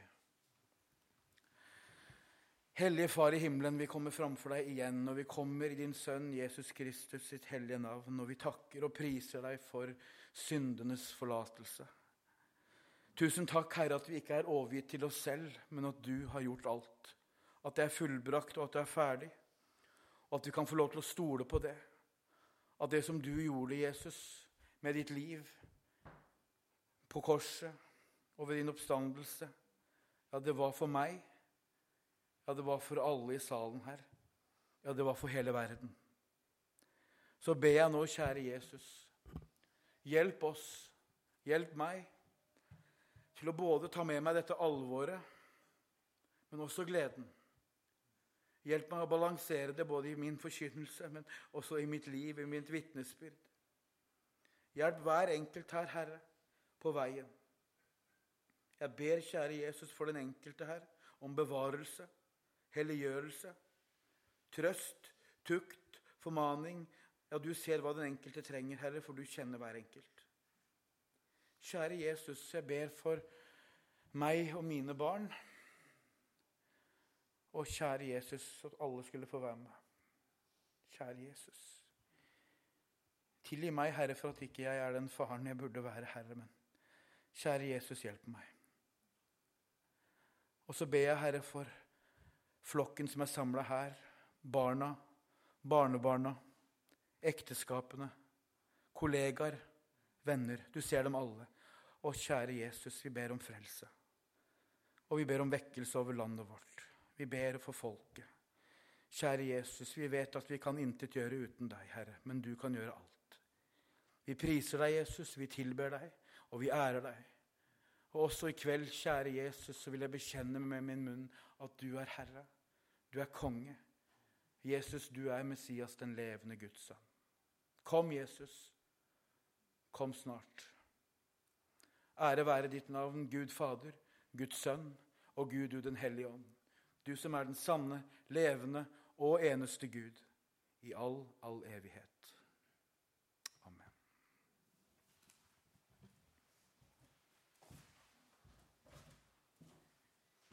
Hellige Far i himmelen, vi kommer framfor deg igjen, og vi kommer i din Sønn Jesus Kristus sitt hellige navn, og vi takker og priser deg for syndenes forlatelse. Tusen takk, Herre, at vi ikke er overgitt til oss selv, men at du har gjort alt. At det er fullbrakt, og at det er ferdig. Og at vi kan få lov til å stole på det. At det som du gjorde, Jesus, med ditt liv på korset og ved din oppstandelse, ja, det var for meg ja, det var for alle i salen her. Ja, det var for hele verden. Så ber jeg nå, kjære Jesus, hjelp oss, hjelp meg, til å både ta med meg dette alvoret men også gleden. Hjelp meg å balansere det både i min forkynnelse, men også i mitt liv, i mitt vitnesbyrd. Hjelp hver enkelt her, Herre, på veien. Jeg ber, kjære Jesus, for den enkelte her om bevarelse, helliggjørelse, trøst, tukt, formaning. Ja, du ser hva den enkelte trenger, Herre, for du kjenner hver enkelt. Kjære Jesus, jeg ber for meg og mine barn. Og kjære Jesus, at alle skulle få være med. Kjære Jesus. Tilgi meg, Herre, for at ikke jeg er den faren jeg burde være, Herre. Men kjære Jesus, hjelp meg. Og så ber jeg, Herre, for flokken som er samla her, barna, barnebarna, ekteskapene, kollegaer, venner. Du ser dem alle. Og kjære Jesus, vi ber om frelse. Og vi ber om vekkelse over landet vårt. Vi ber for folket. Kjære Jesus, vi vet at vi kan intet gjøre uten deg, Herre, men du kan gjøre alt. Vi priser deg, Jesus, vi tilber deg, og vi ærer deg. Og også i kveld, kjære Jesus, så vil jeg bekjenne med min munn at du er Herre. Du er konge. Jesus, du er Messias, den levende Guds sønn. Kom, Jesus. Kom snart. Ære være ditt navn, Gud Fader, Guds Sønn og Gud du den hellige ånd. Du som er den sanne, levende og eneste Gud i all, all evighet.